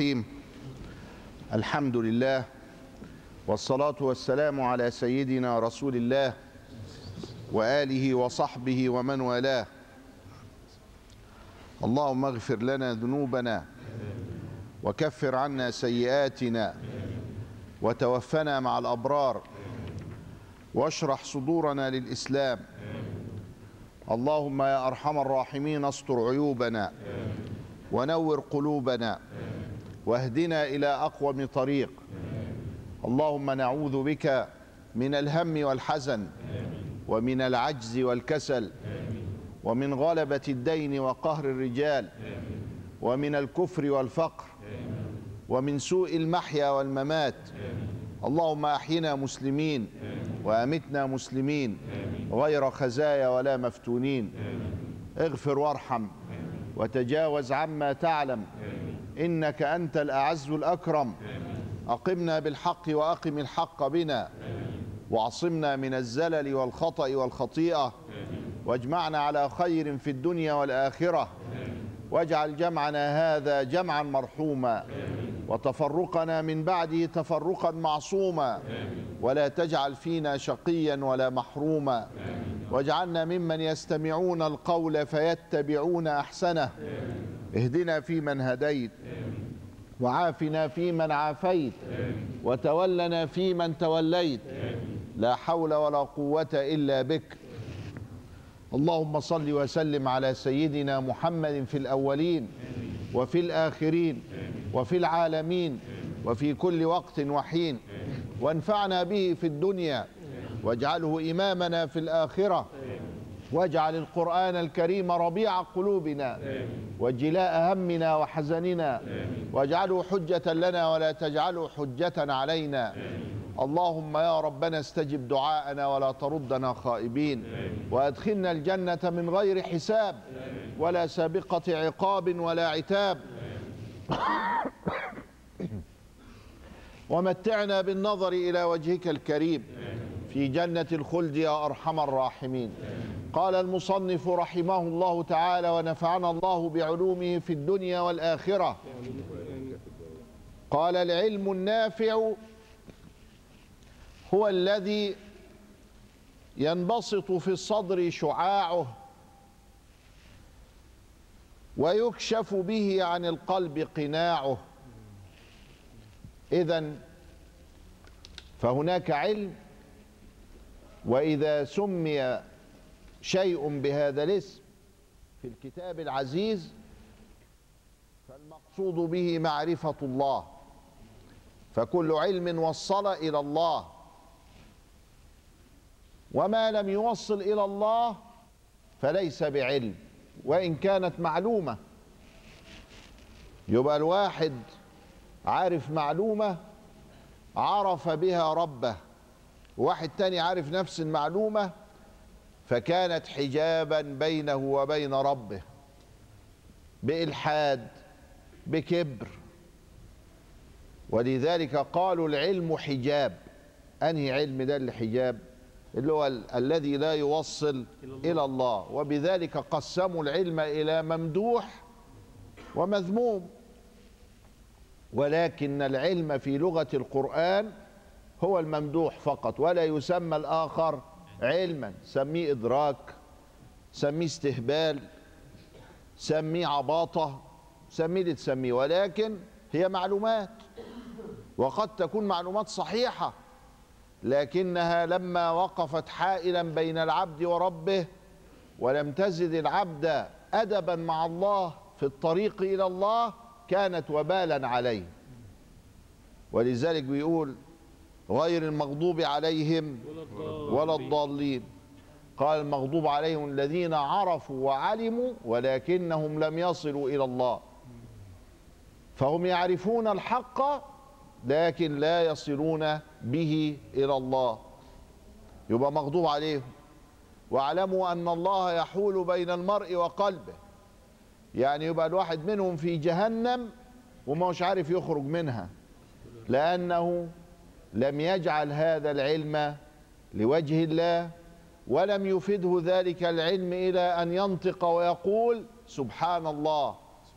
الرحيم. الحمد لله والصلاة والسلام على سيدنا رسول الله وآله وصحبه ومن والاه. اللهم اغفر لنا ذنوبنا وكفر عنا سيئاتنا وتوفنا مع الأبرار واشرح صدورنا للإسلام. اللهم يا أرحم الراحمين استر عيوبنا ونور قلوبنا واهدنا إلى أقوم طريق. اللهم نعوذ بك من الهم والحزن ومن العجز والكسل ومن غلبة الدين وقهر الرجال ومن الكفر والفقر ومن سوء المحيا والممات. اللهم أحينا مسلمين وأمتنا مسلمين غير خزايا ولا مفتونين. اغفر وارحم وتجاوز عما تعلم إنك أنت الأعز الأكرم. أقمنا بالحق وأقم الحق بنا. واعصمنا من الزلل والخطأ والخطيئة. واجمعنا على خير في الدنيا والآخرة. واجعل جمعنا هذا جمعا مرحوما. وتفرقنا من بعده تفرقا معصوما. ولا تجعل فينا شقيا ولا محروما. واجعلنا ممن يستمعون القول فيتبعون أحسنه. اهدنا فيمن هديت. وعافنا فيمن عافيت وتولنا فيمن توليت. لا حول ولا قوة إلا بك. اللهم صل وسلم على سيدنا محمد في الأولين وفي الآخرين وفي العالمين وفي كل وقت وحين. وانفعنا به في الدنيا واجعله إمامنا في الآخرة. واجعل القرآن الكريم ربيع قلوبنا وجلاء همنا وحزننا واجعله حجة لنا ولا تجعله حجة علينا. اللهم يا ربنا استجب دعاءنا ولا تردنا خائبين. وادخلنا الجنة من غير حساب ولا سابقة عقاب ولا عتاب. ومتعنا بالنظر إلى وجهك الكريم. في جنة الخلد يا أرحم الراحمين. قال المصنف رحمه الله تعالى ونفعنا الله بعلومه في الدنيا والآخرة. قال العلم النافع هو الذي ينبسط في الصدر شعاعه ويكشف به عن القلب قناعه. إذا فهناك علم وإذا سمي شيء بهذا الاسم في الكتاب العزيز فالمقصود به معرفة الله. فكل علم وصل إلى الله. وما لم يوصل إلى الله فليس بعلم وإن كانت معلومة. يبقى الواحد عارف معلومة عرف بها ربه. واحد تاني عارف نفس المعلومة فكانت حجابا بينه وبين ربه بإلحاد بكبر. ولذلك قالوا العلم حجاب. أنهي علم ده اللي حجاب؟ اللي هو ال الذي لا يوصل إلى الله. وبذلك قسموا العلم إلى ممدوح ومذموم. ولكن العلم في لغة القرآن هو الممدوح فقط ولا يسمى الآخر علما. سميه إدراك سميه استهبال سميه عباطة سميه اللي تسميه. ولكن هي معلومات وقد تكون معلومات صحيحة لكنها لما وقفت حائلا بين العبد وربه ولم تزد العبد ادبا مع الله في الطريق إلى الله كانت وبالا عليه. ولذلك بيقول غير المغضوب عليهم ولا الضالين. قال المغضوب عليهم الذين عرفوا وعلموا ولكنهم لم يصلوا إلى الله. فهم يعرفون الحق لكن لا يصلون به إلى الله. يبقى مغضوب عليهم. واعلموا أن الله يحول بين المرء وقلبه. يعني يبقى الواحد منهم في جهنم وما مش عارف يخرج منها. لأنه لم يجعل هذا العلم لوجه الله ولم يفده ذلك العلم إلى أن ينطق ويقول سبحان الله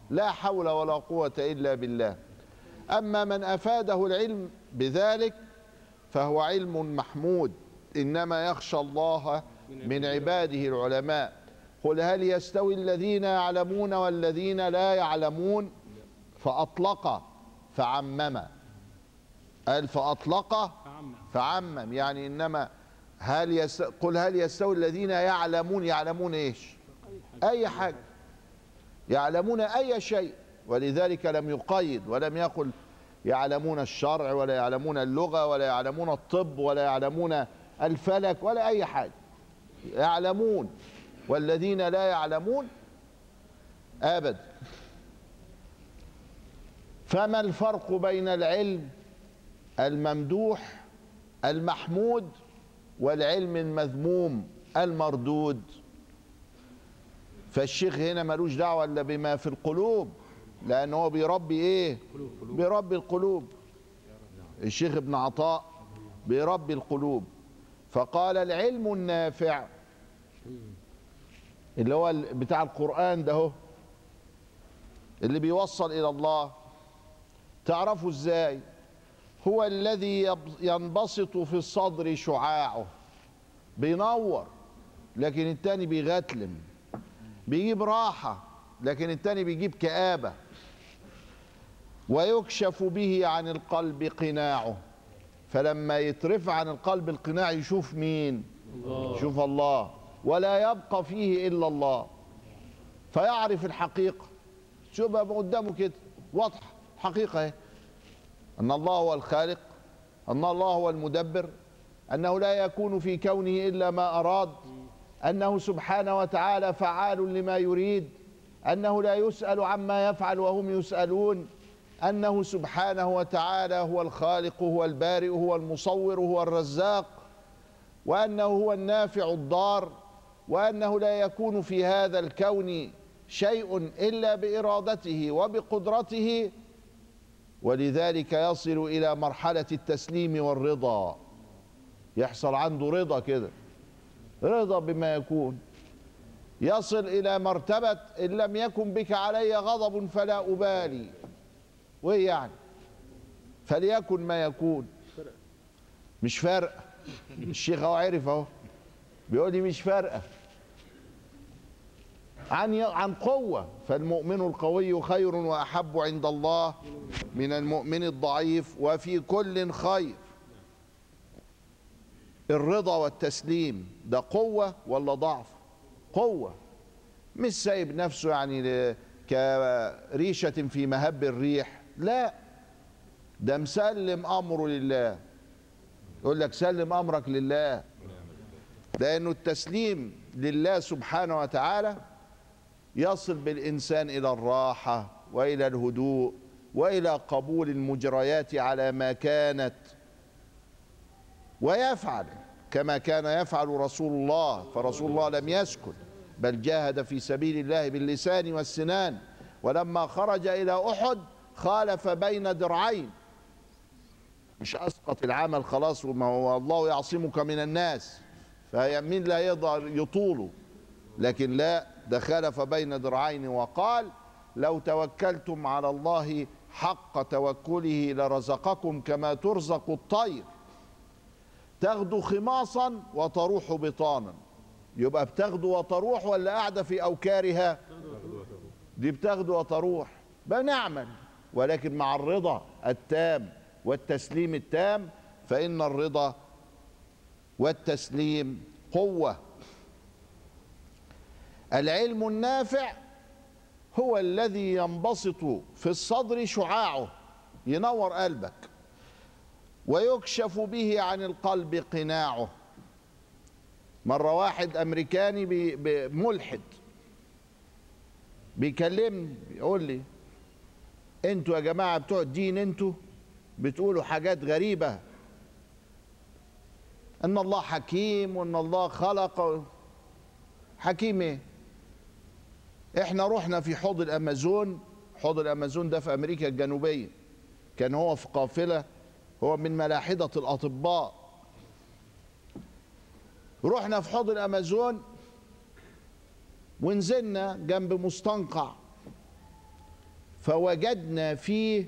لا حول ولا قوة إلا بالله. أما من أفاده العلم بذلك فهو علم محمود إنما يخشى الله من عباده العلماء. قل هل يستوي الذين يعلمون والذين لا يعلمون؟ فأطلق فعمم. قال فأطلق فعمم. يعني إنما هل يست... قل هل يستوي الذين يعلمون يعلمون إيش؟ أي حاجة. يعلمون أي شيء. ولذلك لم يقيد ولم يقل يعلمون الشرع ولا يعلمون اللغة ولا يعلمون الطب ولا يعلمون الفلك ولا أي حاجة. يعلمون. والذين لا يعلمون أبدا فما الفرق بين العلم الممدوح المحمود والعلم المذموم المردود. فالشيخ هنا ملوش دعوة إلا بما في القلوب لأن هو بيربي إيه؟ بيربي القلوب. الشيخ ابن عطاء بيربي القلوب. فقال العلم النافع. اللي هو بتاع القرآن ده هو اللي بيوصل إلى الله. تعرفوا إزاي؟ هو الذي ينبسط في الصدر شعاعه. بينور لكن التاني بيغتلم. بيجيب راحة لكن التاني بيجيب كآبة. ويكشف به عن القلب قناعه. فلما يترفع عن القلب القناع يشوف مين؟ الله. يشوف الله. ولا يبقى فيه إلا الله. فيعرف الحقيقة. شو بقى قدامه كده. واضحة. حقيقة أهي. أن الله هو الخالق أن الله هو المدبر أنه لا يكون في كونه إلا ما أراد أنه سبحانه وتعالى فعال لما يريد أنه لا يسأل عما يفعل وهم يسألون أنه سبحانه وتعالى هو الخالق هو البارئ هو المصور هو الرزاق وأنه هو النافع الضار وأنه لا يكون في هذا الكون شيء إلا بإرادته وبقدرته ولذلك يصل إلى مرحلة التسليم والرضا. يحصل عنده رضا كده. رضا بما يكون. يصل إلى مرتبة إن لم يكن بك علي غضب فلا أبالي. وإيه يعني. فليكن ما يكون. مش فارقة. الشيخ أهو عرف أهو. بيقول لي مش فارقة. عن عن قوة. فالمؤمن القوي خير وأحب عند الله من المؤمن الضعيف وفي كل خير. الرضا والتسليم ده قوة ولا ضعف؟ قوة. مش سايب نفسه يعني كريشة في مهب الريح. لا. ده مسلم أمره لله. يقول لك سلم أمرك لله. لأنه التسليم لله سبحانه وتعالى يصل بالإنسان إلى الراحة وإلى الهدوء وإلى قبول المجريات على ما كانت ويفعل كما كان يفعل رسول الله. فرسول الله لم يسكت بل جاهد في سبيل الله باللسان والسنان. ولما خرج إلى أحد خالف بين درعين. مش أسقط العمل خلاص وما هو الله يعصمك من الناس. فمين لا يقدر يطوله لكن لا ده خالف بين درعين وقال لو توكلتم على الله حق توكله لرزقكم كما ترزق الطير. تغدو خماصا وتروح بطانا. يبقى بتغدو وتروح ولا قاعدة في أوكارها؟ دي بتغدو وتروح. بنعمل. ولكن مع الرضا التام والتسليم التام فإن الرضا والتسليم قوة. العلم النافع هو الذي ينبسط في الصدر شعاعه ينور قلبك ويكشف به عن القلب قناعه. مرة واحد أمريكاني ملحد بيكلمني بيقول لي أنتوا يا جماعة بتوع الدين أنتوا بتقولوا حاجات غريبة إن الله حكيم وإن الله خلق حكيم إيه؟ إحنا رحنا في حوض الأمازون حوض الأمازون ده في أمريكا الجنوبية. كان هو في قافلة هو من ملاحدة الأطباء. رحنا في حوض الأمازون ونزلنا جنب مستنقع. فوجدنا فيه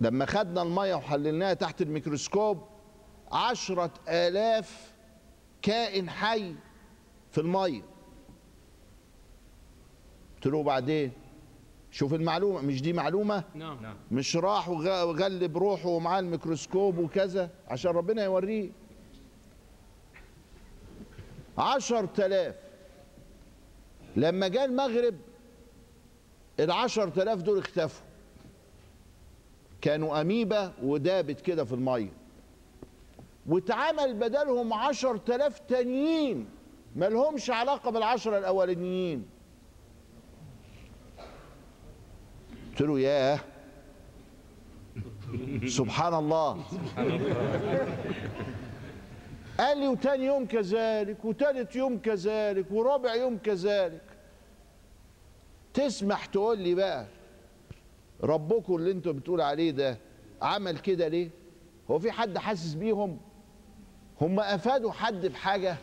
لما خدنا المية وحللناها تحت الميكروسكوب عشرة آلاف كائن حي في المية. قلت له بعدين. شوف المعلومة مش دي معلومة؟ نعم. نعم. مش راح وغ- وغلب روحه ومعاه الميكروسكوب وكذا عشان ربنا يوريه. عشر تلاف لما جاء المغرب العشر تلاف دول اختفوا. كانوا أميبا ودابت كده في المية. واتعمل بدلهم عشر تلاف تانيين. ملهمش علاقة بالعشرة الأولانيين. قلت له ياه. سبحان الله. قال لي وتاني يوم كذلك وتالت يوم كذلك ورابع يوم كذلك. تسمح تقول لي بقى ربكم اللي أنتوا بتقول عليه ده عمل كده ليه؟ هو في حد حاسس بيهم؟ هم أفادوا حد بحاجة؟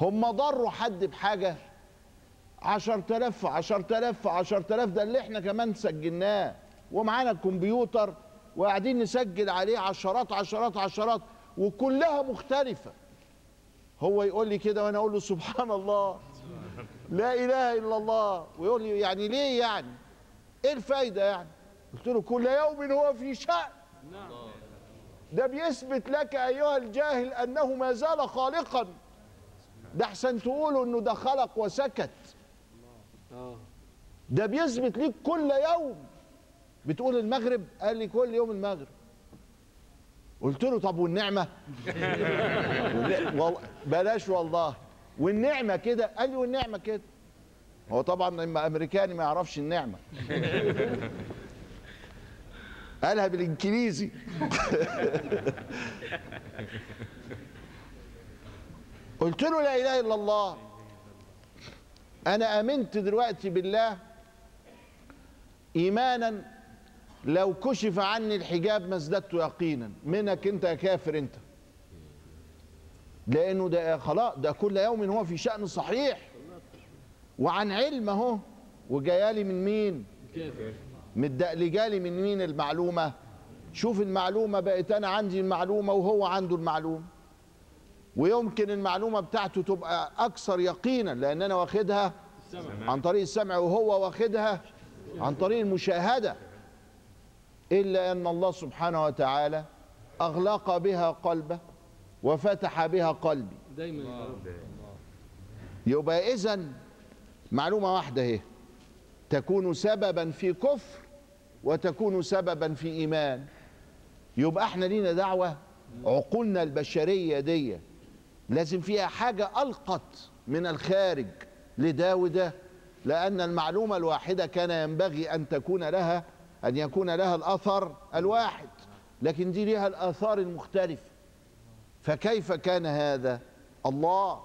هم ضروا حد بحاجة؟ عشر تلاف في عشر تلاف في عشر تلاف ده اللي إحنا كمان سجلناه. ومعانا الكمبيوتر وقاعدين نسجل عليه عشرات عشرات عشرات وكلها مختلفة. هو يقول لي كده وأنا أقول له سبحان الله لا إله إلا الله. ويقول لي يعني ليه يعني؟ إيه الفايدة يعني؟ قلت له كل يوم هو في شأن. ده بيثبت لك أيها الجاهل أنه ما زال خالقا. ده أحسن تقولوا إنه ده خلق وسكت. ده بيثبت ليك كل يوم. بتقول المغرب؟ قال لي كل يوم المغرب. قلت له طب والنعمة؟ والن- وال- بلاش والله. والنعمة كده؟ قال لي والنعمة كده. هو طبعا لما أمريكاني ما يعرفش النعمة. قالها بالإنجليزي. قلت له لا إله إلا الله. أنا آمنت دلوقتي بالله إيمانا لو كشف عني الحجاب ما ازددت يقينا. منك أنت يا كافر أنت. لأنه ده خلاص ده كل يوم هو في شأن صحيح. وعن علم أهو وجايالي من مين؟ متدقلجالي من مين المعلومة؟ شوف المعلومة بقت أنا عندي المعلومة وهو عنده المعلومة. ويمكن المعلومة بتاعته تبقى أكثر يقينا لأن أنا واخدها عن طريق السمع وهو واخدها عن طريق المشاهدة. إلا أن الله سبحانه وتعالى أغلق بها قلبه وفتح بها قلبي. دايما. يبقى إذا معلومة واحدة اهي تكون سببا في كفر وتكون سببا في إيمان. يبقى إحنا لينا دعوة عقولنا البشرية دي لازم فيها حاجة ألقت من الخارج لده وده لأن المعلومة الواحدة كان ينبغي أن تكون لها أن يكون لها الأثر الواحد لكن دي لها الآثار المختلفة. فكيف كان هذا؟ الله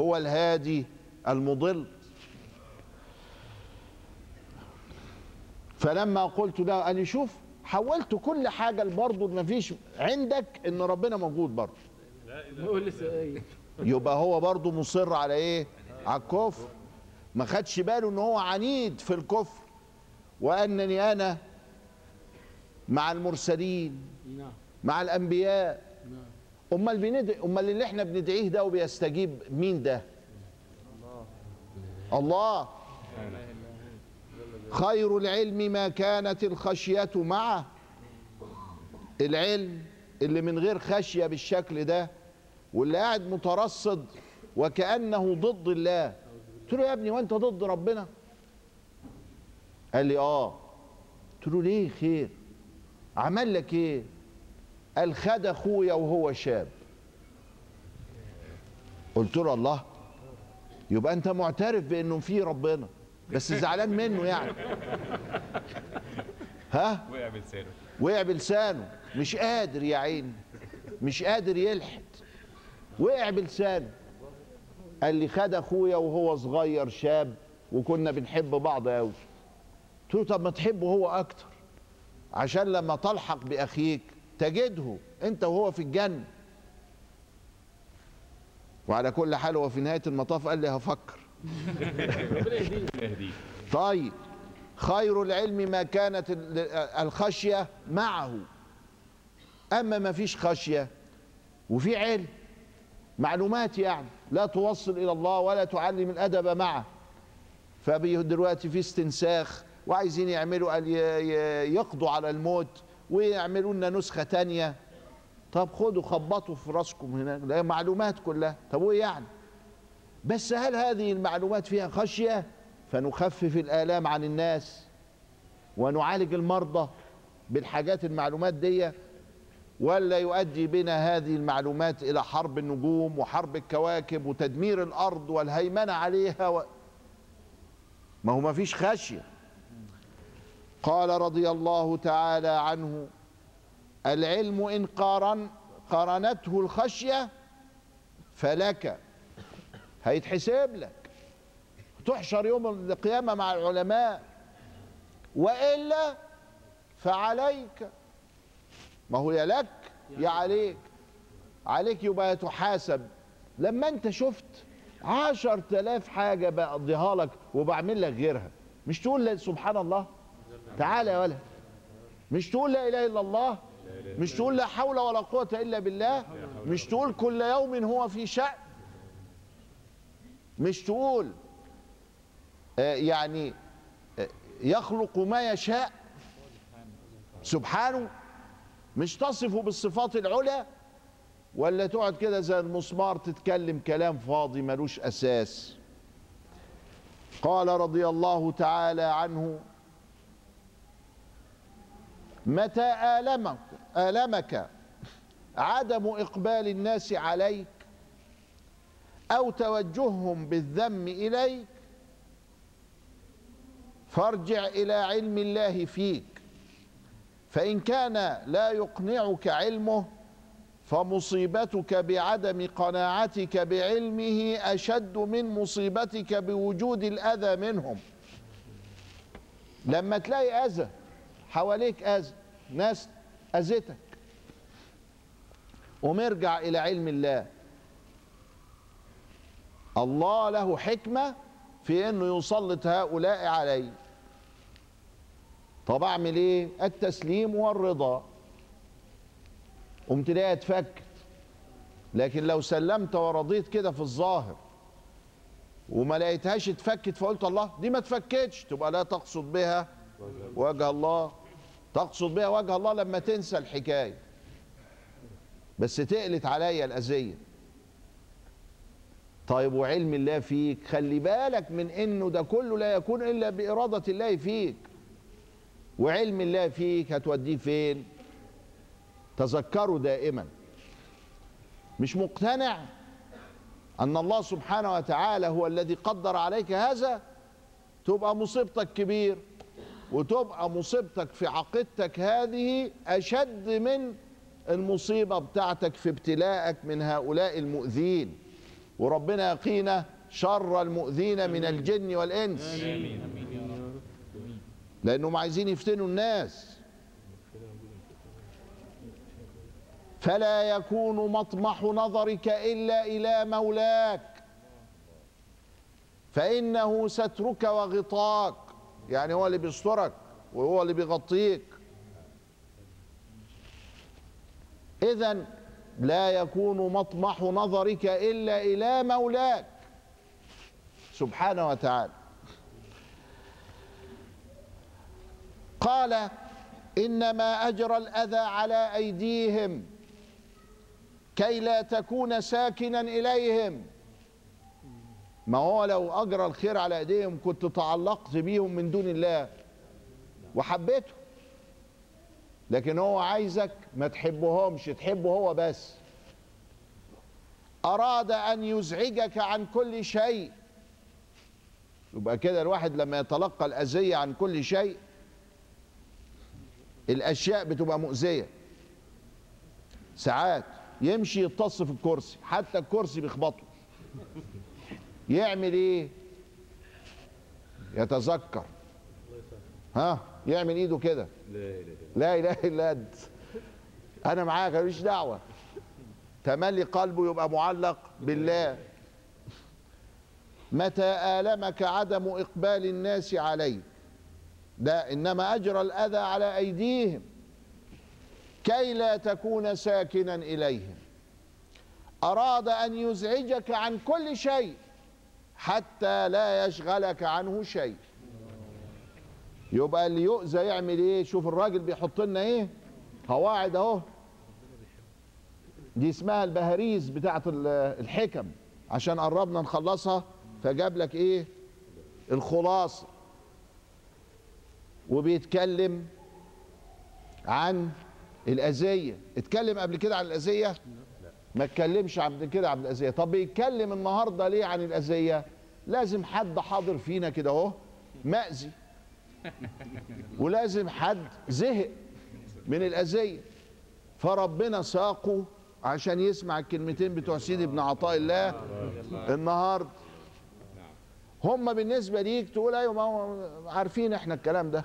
هو الهادي المضل. فلما قلت له قال شوف حولت كل حاجة برضه ما فيش عندك إن ربنا موجود برضه. نقول يبقى هو برضه مصر على إيه؟ على الكفر. ما خدش باله إن هو عنيد في الكفر. وأنني أنا مع المرسلين نعم. مع الأنبياء. نعم. أمال بندعي أمال اللي إحنا بندعيه ده وبيستجيب مين ده؟ الله. خير العلم ما كانت الخشية معه. العلم اللي من غير خشية بالشكل ده واللي قاعد مترصد وكأنه ضد الله. قلت له يا ابني وأنت ضد ربنا؟ قال لي آه. قلت له ليه خير؟ عمل لك إيه؟ قال خد أخويا وهو شاب. قلت له الله. يبقى أنت معترف بأنه في ربنا بس زعلان منه يعني. ها؟ وقع بلسانه. وقع بلسانه. مش قادر يا عيني. مش قادر يلحد وقع بلسانه قال لي خد أخويا وهو صغير شاب وكنا بنحب بعض قوي قلت له طب ما تحبه هو أكتر. عشان لما تلحق بأخيك تجده أنت وهو في الجنة. وعلى كل حال هو في نهاية المطاف قال لي هفكر. طيب خير العلم ما كانت ال- الخشية معه. أما ما فيش خشية وفي علم. معلومات يعني لا توصل إلى الله ولا تعلم الأدب معه. فدلوقتي في استنساخ وعايزين يعملوا يقضوا على الموت ويعملوا لنا نسخة تانية. طب خدوا خبطوا في راسكم هناك معلومات كلها. طب وإيه يعني؟ بس هل هذه المعلومات فيها خشية؟ فنخفف الآلام عن الناس ونعالج المرضى بالحاجات المعلومات دي. ولا يؤدي بنا هذه المعلومات إلى حرب النجوم وحرب الكواكب وتدمير الأرض والهيمنة عليها و... ما هو ما فيش خشية. قال رضي الله تعالى عنه العلم إن قارن قارنته الخشية فلك. هيتحسب لك. تحشر يوم القيامة مع العلماء. وإلا فعليك. ما هو يا لك يا عليك. عليك يبقى تحاسب لما انت شفت عشر تلاف حاجة بقضيها لك وبعمل لك غيرها مش تقول سبحان الله. تعالى يا ولد. مش تقول لا إله إلا الله. مش تقول لا حول ولا قوة إلا بالله. مش تقول كل يوم هو في شأن. مش تقول آه، يعني آه، يخلق ما يشاء. سبحانه. مش تصفه بالصفات العلى ولا تقعد كده زي المسمار تتكلم كلام فاضي ملوش أساس؟ قال رضي الله تعالى عنه متى آلمك آلمك عدم إقبال الناس عليك أو توجههم بالذم إليك؟ فارجع إلى علم الله فيك. فإن كان لا يقنعك علمه فمصيبتك بعدم قناعتك بعلمه أشد من مصيبتك بوجود الأذى منهم. لما تلاقي أذى حواليك أذى ناس أذتك ومرجع إلى علم الله. الله له حكمة في أنه يسلط هؤلاء عليه طب أعمل إيه؟ التسليم والرضا. قمت تلاقيها اتفكت. لكن لو سلمت ورضيت كده في الظاهر وما لقيتهاش اتفكت فقلت الله دي ما اتفكتش. تبقى لا تقصد بها وجه الله. تقصد بها وجه الله لما تنسى الحكاية. بس تقلت عليا الأذية. طيب وعلم الله فيك. خلي بالك من إنه ده كله لا يكون إلا بإرادة الله فيك. وعلم الله فيك هتوديه فين؟ تذكروا دائما. مش مقتنع أن الله سبحانه وتعالى هو الذي قدر عليك هذا؟ تبقى مصيبتك كبير وتبقى مصيبتك في عقيدتك هذه أشد من المصيبة بتاعتك في ابتلاءك من هؤلاء المؤذين. وربنا يقينا شر المؤذين من الجن والإنس. لأنهم عايزين يفتنوا الناس. فلا يكون مطمح نظرك إلا إلى مولاك. فإنه سترك وغطاك. يعني هو اللي بيسترك وهو اللي بيغطيك. اذا لا يكون مطمح نظرك إلا إلى مولاك. سبحانه وتعالى. قال إنما أجرى الأذى على أيديهم كي لا تكون ساكنا إليهم. ما هو لو أجرى الخير على أيديهم كنت تعلقت بيهم من دون الله وحبيته. لكن هو عايزك ما تحبهمش تحبه هو بس. أراد أن يزعجك عن كل شيء. يبقى كده الواحد لما يتلقى الأذية عن كل شيء الأشياء بتبقى مؤذية. ساعات يمشي يتص في الكرسي حتى الكرسي بيخبطه. يعمل إيه؟ يتذكر. ها؟ يعمل إيده كده. لا إله إلا أنت. أنا معاك ماليش دعوة. تملي قلبه يبقى معلق بالله. متى آلمك عدم إقبال الناس عليك؟ لا إنما اجرى الأذى على أيديهم كي لا تكون ساكنا إليهم. أراد أن يزعجك عن كل شيء حتى لا يشغلك عنه شيء. يبقى اللي يؤذى يعمل إيه؟ شوف الراجل بيحط لنا إيه؟ قواعد أهو. دي اسمها البهاريز بتاعت ال- الحكم. عشان قربنا نخلصها فجاب لك إيه؟ الخلاصة. وبيتكلم عن الأذية. اتكلم قبل كده عن الأذية؟ ما اتكلمش قبل كده عن الأذية. طب بيتكلم النهارده ليه عن الأذية؟ لازم حد حاضر فينا كده أهو مأذي. ولازم حد زهق من الأذية. فربنا ساقه عشان يسمع الكلمتين بتوع سيدي ابن عطاء الله النهارده. هم بالنسبة ليك تقول أيوه ما عارفين إحنا الكلام ده.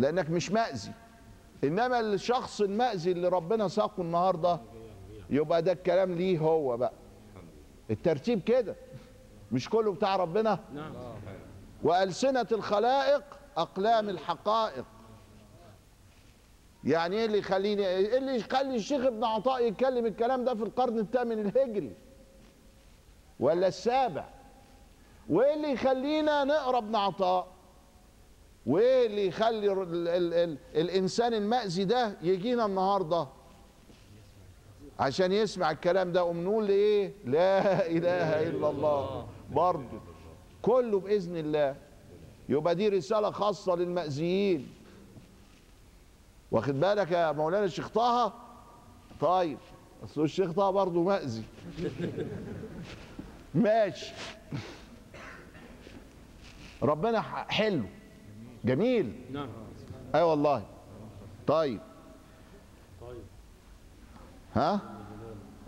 لأنك مش مأذي. إنما الشخص المأذي اللي ربنا ساقه النهارده يبقى ده الكلام ليه هو بقى. الترتيب كده. مش كله بتاع ربنا؟ نعم وألسنة الخلائق أقلام الحقائق. يعني إيه اللي يخليني إيه اللي يخلي الشيخ ابن عطاء يتكلم الكلام ده في القرن الثامن الهجري؟ ولا السابع؟ وإيه اللي يخلينا نقرأ ابن عطاء؟ وايه اللي يخلي ال ال ال الإنسان المأذي ده يجينا النهارده. عشان يسمع الكلام ده قوم نقول إيه لا إله إلا الله. برضه كله بإذن الله. يبقى دي رسالة خاصة للمأذيين. واخد بالك يا مولانا الشيخ طه؟ طيب اصل الشيخ طه برضه مأذي. ماشي. ربنا حلو. جميل. نعم. أي والله. طيب. طيب ها؟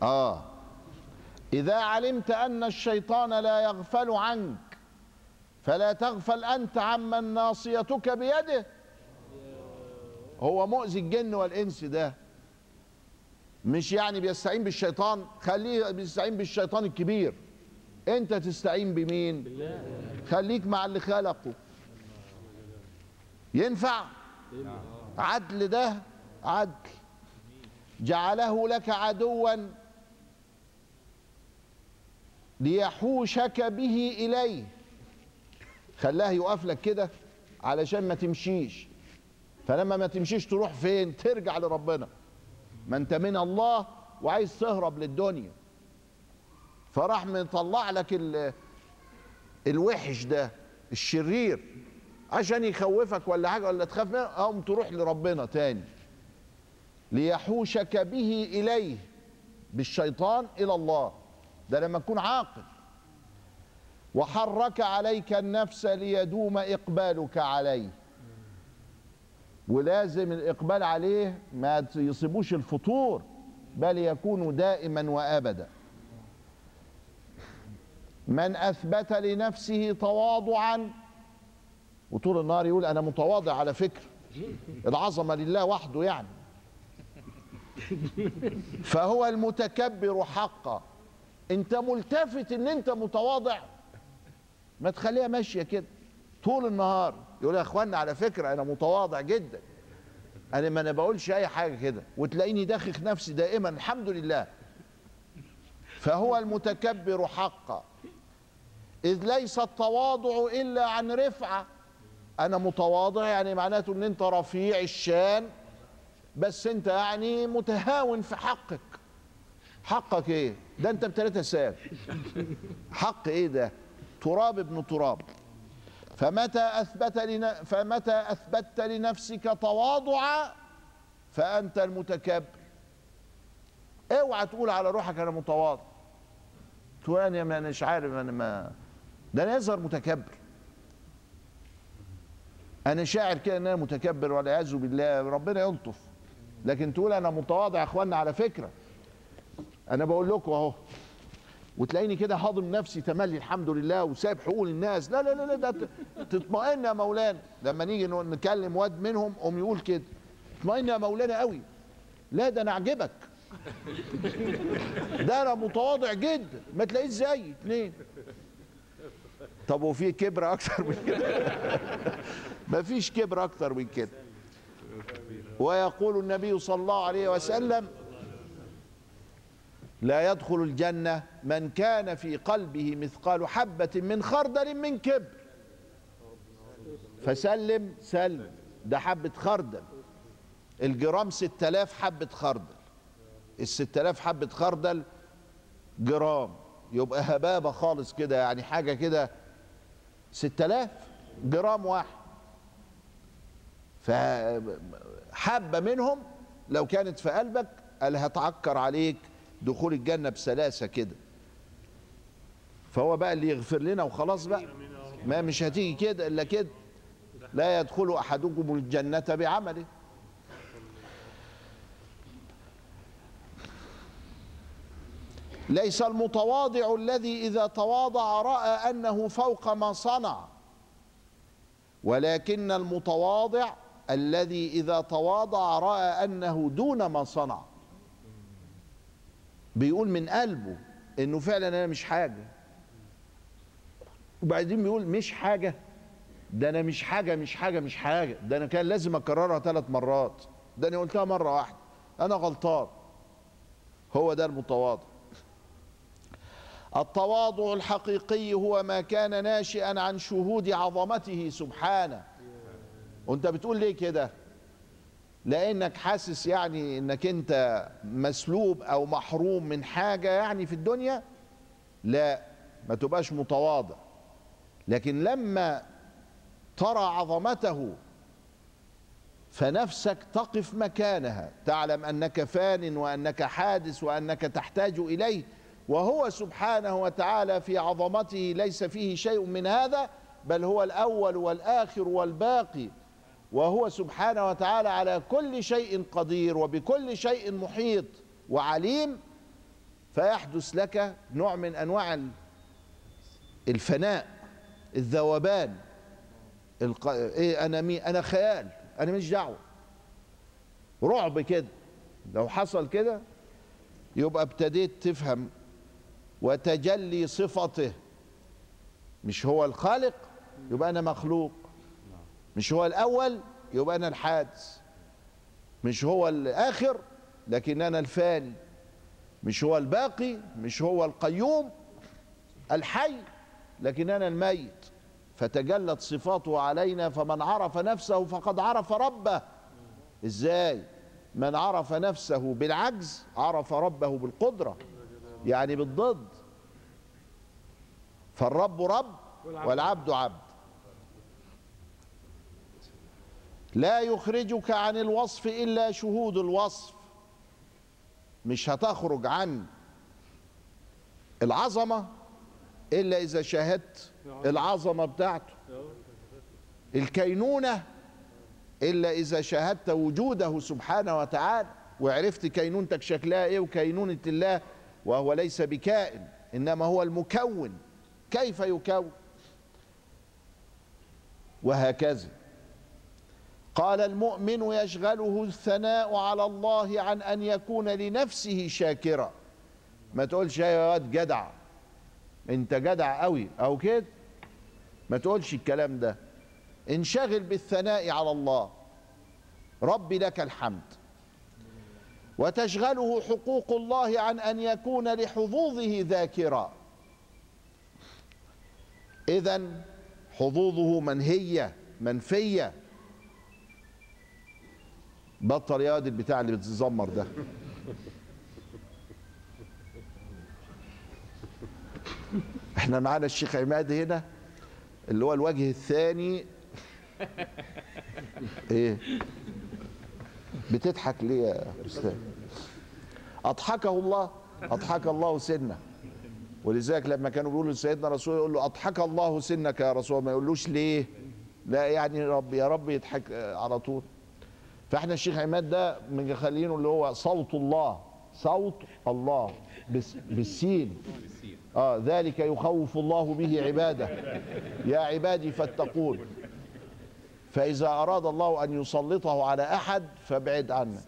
آه. إذا علمت أن الشيطان لا يغفل عنك فلا تغفل أنت عمن ناصيتك بيده. هو مؤذي الجن والإنس ده. مش يعني بيستعين بالشيطان؟ خليه بيستعين بالشيطان الكبير. أنت تستعين بمين؟ خليك مع اللي خلقه. ينفع؟ عدل ده عدل. جعله لك عدوا ليحوشك به إليه. خلاه يقف لك كده علشان ما تمشيش. فلما ما تمشيش تروح فين؟ ترجع لربنا. ما انت من الله وعايز تهرب للدنيا. فراح مطلع لك ال- الوحش ده الشرير. عشان يخوفك ولا حاجة ولا تخاف منه قوم تروح لربنا تاني. ليحوشك به إليه بالشيطان إلى الله. ده لما تكون عاقل. وحرك عليك النفس ليدوم إقبالك عليه. ولازم الإقبال عليه ما يصيبوش الفطور بل يكون دائما وأبدا. من أثبت لنفسه تواضعا وطول النهار يقول أنا متواضع على فكره العظمة لله وحده يعني. فهو المتكبر حقا. أنت ملتفت إن أنت متواضع. ما تخليها ماشية كده. طول النهار يقول يا اخوانا على فكرة أنا متواضع جدا. أنا ما أنا بقولش أي حاجة كده. وتلاقيني داخخ نفسي دائما الحمد لله. فهو المتكبر حقا. إذ ليس التواضع إلا عن رفعة. أنا متواضع يعني معناته إن أنت رفيع الشان بس أنت يعني متهاون في حقك. حقك إيه؟ ده أنت بتلاتة ساعات حق إيه ده؟ تراب ابن تراب. فمتى أثبت لن... فمتى اثبتت لنفسك تواضعا فأنت المتكبر؟ أوعى تقول على روحك أنا متواضع. تقول أنا مش عارف أنا ما ده أنا يظهر متكبر. أنا شاعر كده إن أنا متكبر والعياذ بالله ربنا يلطف. لكن تقول أنا متواضع يا اخوانا على فكرة. أنا بقول لكم أهو. وتلاقيني كده هاضم نفسي تملي الحمد لله وسايب حقوق الناس. لا لا لا ده تطمئن يا مولانا. لما نيجي نكلم واد منهم قوم يقول كده. اطمئن يا مولانا قوي. لا ده أنا أعجبك. ده أنا متواضع جدا. ما تلاقيش زيي اتنين. طب وفي كبر أكتر من كده؟ ما فيش كبر أكتر من كده. ويقول النبي صلى الله عليه وسلم لا يدخل الجنة من كان في قلبه مثقال حبة من خردل من كبر. فسلم سلم ده حبة خردل. الجرام ستة آلاف حبة خردل. الستة آلاف حبة خردل جرام. يبقى هبابة خالص كده يعني حاجة كده ستة آلاف جرام واحد. فحبة منهم لو كانت في قلبك قال هتعكر عليك دخول الجنة بسلاسة كده. فهو بقى اللي يغفر لنا وخلاص بقى. ما مش هتيجي كده إلا كده. لا يدخل أحدكم الجنة بعمله. ليس المتواضع الذي إذا تواضع رأى أنه فوق ما صنع. ولكن المتواضع الذي إذا تواضع رأى أنه دون ما صنع. بيقول من قلبه إنه فعلا أنا مش حاجة. وبعدين بيقول مش حاجة. ده أنا مش حاجة مش حاجة مش حاجة. ده أنا كان لازم أكررها ثلاث مرات. ده أنا قلتها مرة واحدة. أنا غلطان. هو ده المتواضع. التواضع الحقيقي هو ما كان ناشئا عن شهود عظمته سبحانه. وانت بتقول ليه كده؟ لأنك حاسس يعني إنك أنت مسلوب أو محروم من حاجة يعني في الدنيا؟ لا ما تبقاش متواضع. لكن لما ترى عظمته فنفسك تقف مكانها تعلم أنك فان وأنك حادث وأنك تحتاج إليه وهو سبحانه وتعالى في عظمته ليس فيه شيء من هذا بل هو الأول والآخر والباقي. وهو سبحانه وتعالى على كل شيء قدير وبكل شيء محيط وعليم فيحدث لك نوع من أنواع الفناء الذوبان الق... إيه أنا مين أنا خيال أنا مش دعوة. رعب كده. لو حصل كده يبقى ابتديت تفهم وتجلي صفته. مش هو الخالق يبقى أنا مخلوق. مش هو الأول يبقى أنا الحادث. مش هو الآخر لكن أنا الفاني. مش هو الباقي مش هو القيوم الحي لكن أنا الميت. فتجلت صفاته علينا فمن عرف نفسه فقد عرف ربه. إزاي؟ من عرف نفسه بالعجز عرف ربه بالقدرة. يعني بالضد. فالرب رب والعبد عبد. لا يخرجك عن الوصف إلا شهود الوصف. مش هتخرج عن العظمة إلا إذا شاهدت العظمة بتاعته. الكينونة إلا إذا شاهدت وجوده سبحانه وتعالى. وعرفت كينونتك شكلها إيه وكينونة الله وهو ليس بكائن إنما هو المكون. كيف يكون؟ وهكذا. قال المؤمن يشغله الثناء على الله عن أن يكون لنفسه شاكرا. ما تقولش يا واد جدع. انت جدع قوي أو كده. ما تقولش الكلام ده. انشغل بالثناء على الله. ربي لك الحمد. وتشغله حقوق الله عن أن يكون لحظوظه ذاكرا. اذا حظوظه منهية منفية. بطل يا واد البتاع اللي بتزمر ده. إحنا معانا الشيخ عماد هنا اللي هو الوجه الثاني. إيه؟ بتضحك ليه يا أستاذ؟ أضحكه الله أضحك الله سنة. ولذلك لما كانوا بيقولوا لسيدنا رسول يقول له أضحك الله سنك يا رسول ما يقولوش ليه؟ لا يعني رب يا رب يضحك على طول. فاحنا الشيخ عماد ده مخلينه اللي هو صوت الله صوت الله بالسين. آه ذلك يخوف الله به عباده. يا عبادي فاتقون. فإذا أراد الله أن يسلطه على أحد فابعد عنه.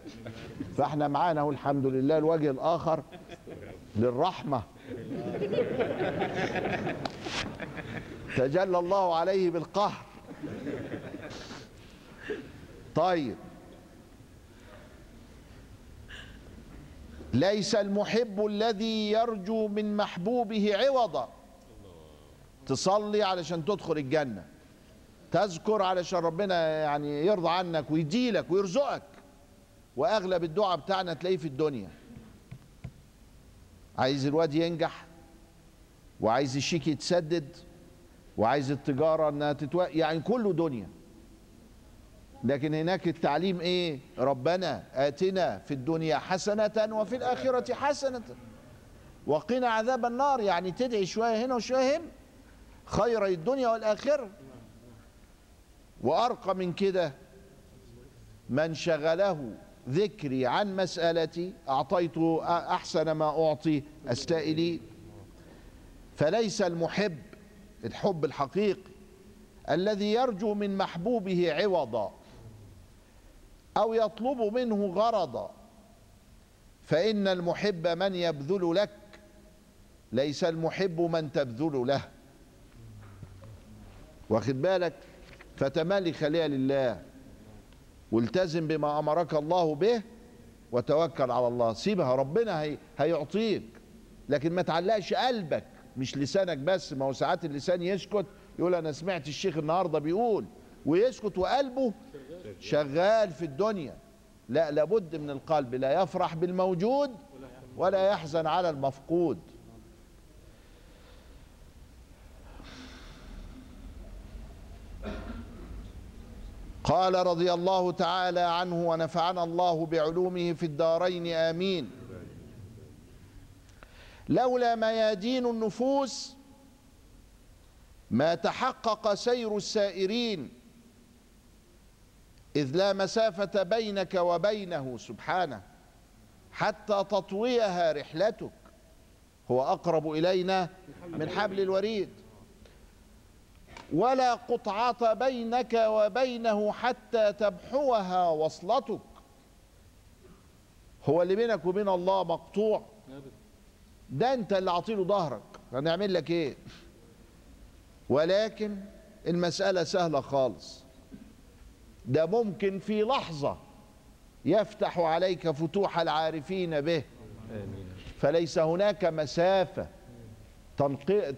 فاحنا معانا الحمد لله الوجه الآخر للرحمة. تجلى الله عليه بالقهر. طيب. ليس المحب الذي يرجو من محبوبه عوضا. تصلي علشان تدخل الجنة. تذكر علشان ربنا يعني يرضى عنك ويديلك ويرزقك. وأغلب الدعاء بتاعنا تلاقيه في الدنيا. عايز الواد ينجح وعايز الشيك يتسدد وعايز التجارة إنها تتو... يعني كله دنيا. لكن هناك التعليم إيه؟ ربنا آتنا في الدنيا حسنة وفي الآخرة حسنة. وقنا عذاب النار. يعني تدعي شوية هنا وشوية هنا. خير الدنيا والآخرة. وأرقى من كده من شغله ذكري عن مسألتي. أعطيته أحسن ما أعطي. السائلين فليس المحب الحب الحقيقي الذي يرجو من محبوبه عوضا. أو يطلب منه غرضا. فإن المحب من يبذل لك ليس المحب من تبذل له. واخد بالك؟ فتمالي خليها لله. والتزم بما أمرك الله به وتوكل على الله. سيبها ربنا هي هيعطيك. لكن ما تعلقش قلبك مش لسانك بس ما هو ساعات اللسان يسكت يقول أنا سمعت الشيخ النهارده بيقول ويسكت وقلبه شغال في الدنيا. لا لابد من القلب. لا يفرح بالموجود ولا يحزن على المفقود. قال رضي الله تعالى عنه ونفعنا الله بعلومه في الدارين. آمين. لولا ميادين النفوس ما تحقق سير السائرين. إذ لا مسافة بينك وبينه سبحانه حتى تطويها رحلتك. هو أقرب إلينا من حبل الوريد. ولا قطعة بينك وبينه حتى تبحوها وصلتك. هو اللي بينك وبين الله مقطوع. ده أنت اللي عطيله ظهرك. هنعمل لك إيه؟ ولكن المسألة سهلة خالص. ده ممكن في لحظة يفتح عليك فتوح العارفين به. فليس هناك مسافة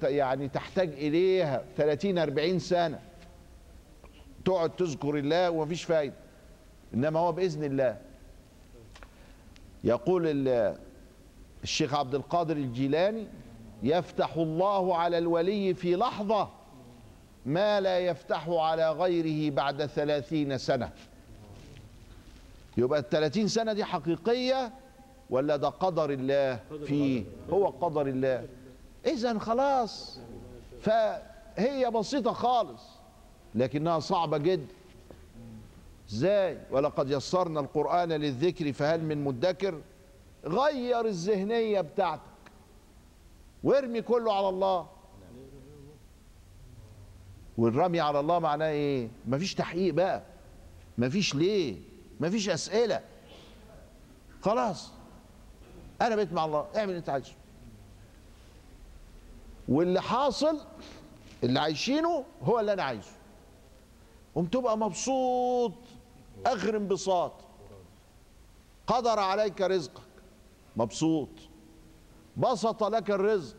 يعني تحتاج إليها 30 40 سنة. تقعد تذكر الله ومفيش فايدة. إنما هو بإذن الله. يقول الشيخ عبد القادر الجيلاني يفتح الله على الولي في لحظة ما لا يفتح على غيره بعد ثلاثين سنة. يبقى الثلاثين سنة دي حقيقية ولا ده قدر الله فيه؟ هو قدر الله. إذا خلاص فهي بسيطة خالص لكنها صعبة جدا. إزاي؟ ولقد يسرنا القرآن للذكر فهل من مدكر؟ غير الذهنية بتاعتك. وارمي كله على الله. والرمي على الله معناه إيه؟ مفيش تحقيق بقى. مفيش ليه؟ مفيش أسئلة. خلاص. أنا بقيت مع الله. اعمل اللي أنت عايزه. واللي حاصل اللي عايشينه هو اللي أنا عايزه. قمت تبقى مبسوط. آخر انبساط. قدر عليك رزقك. مبسوط. بسط لك الرزق.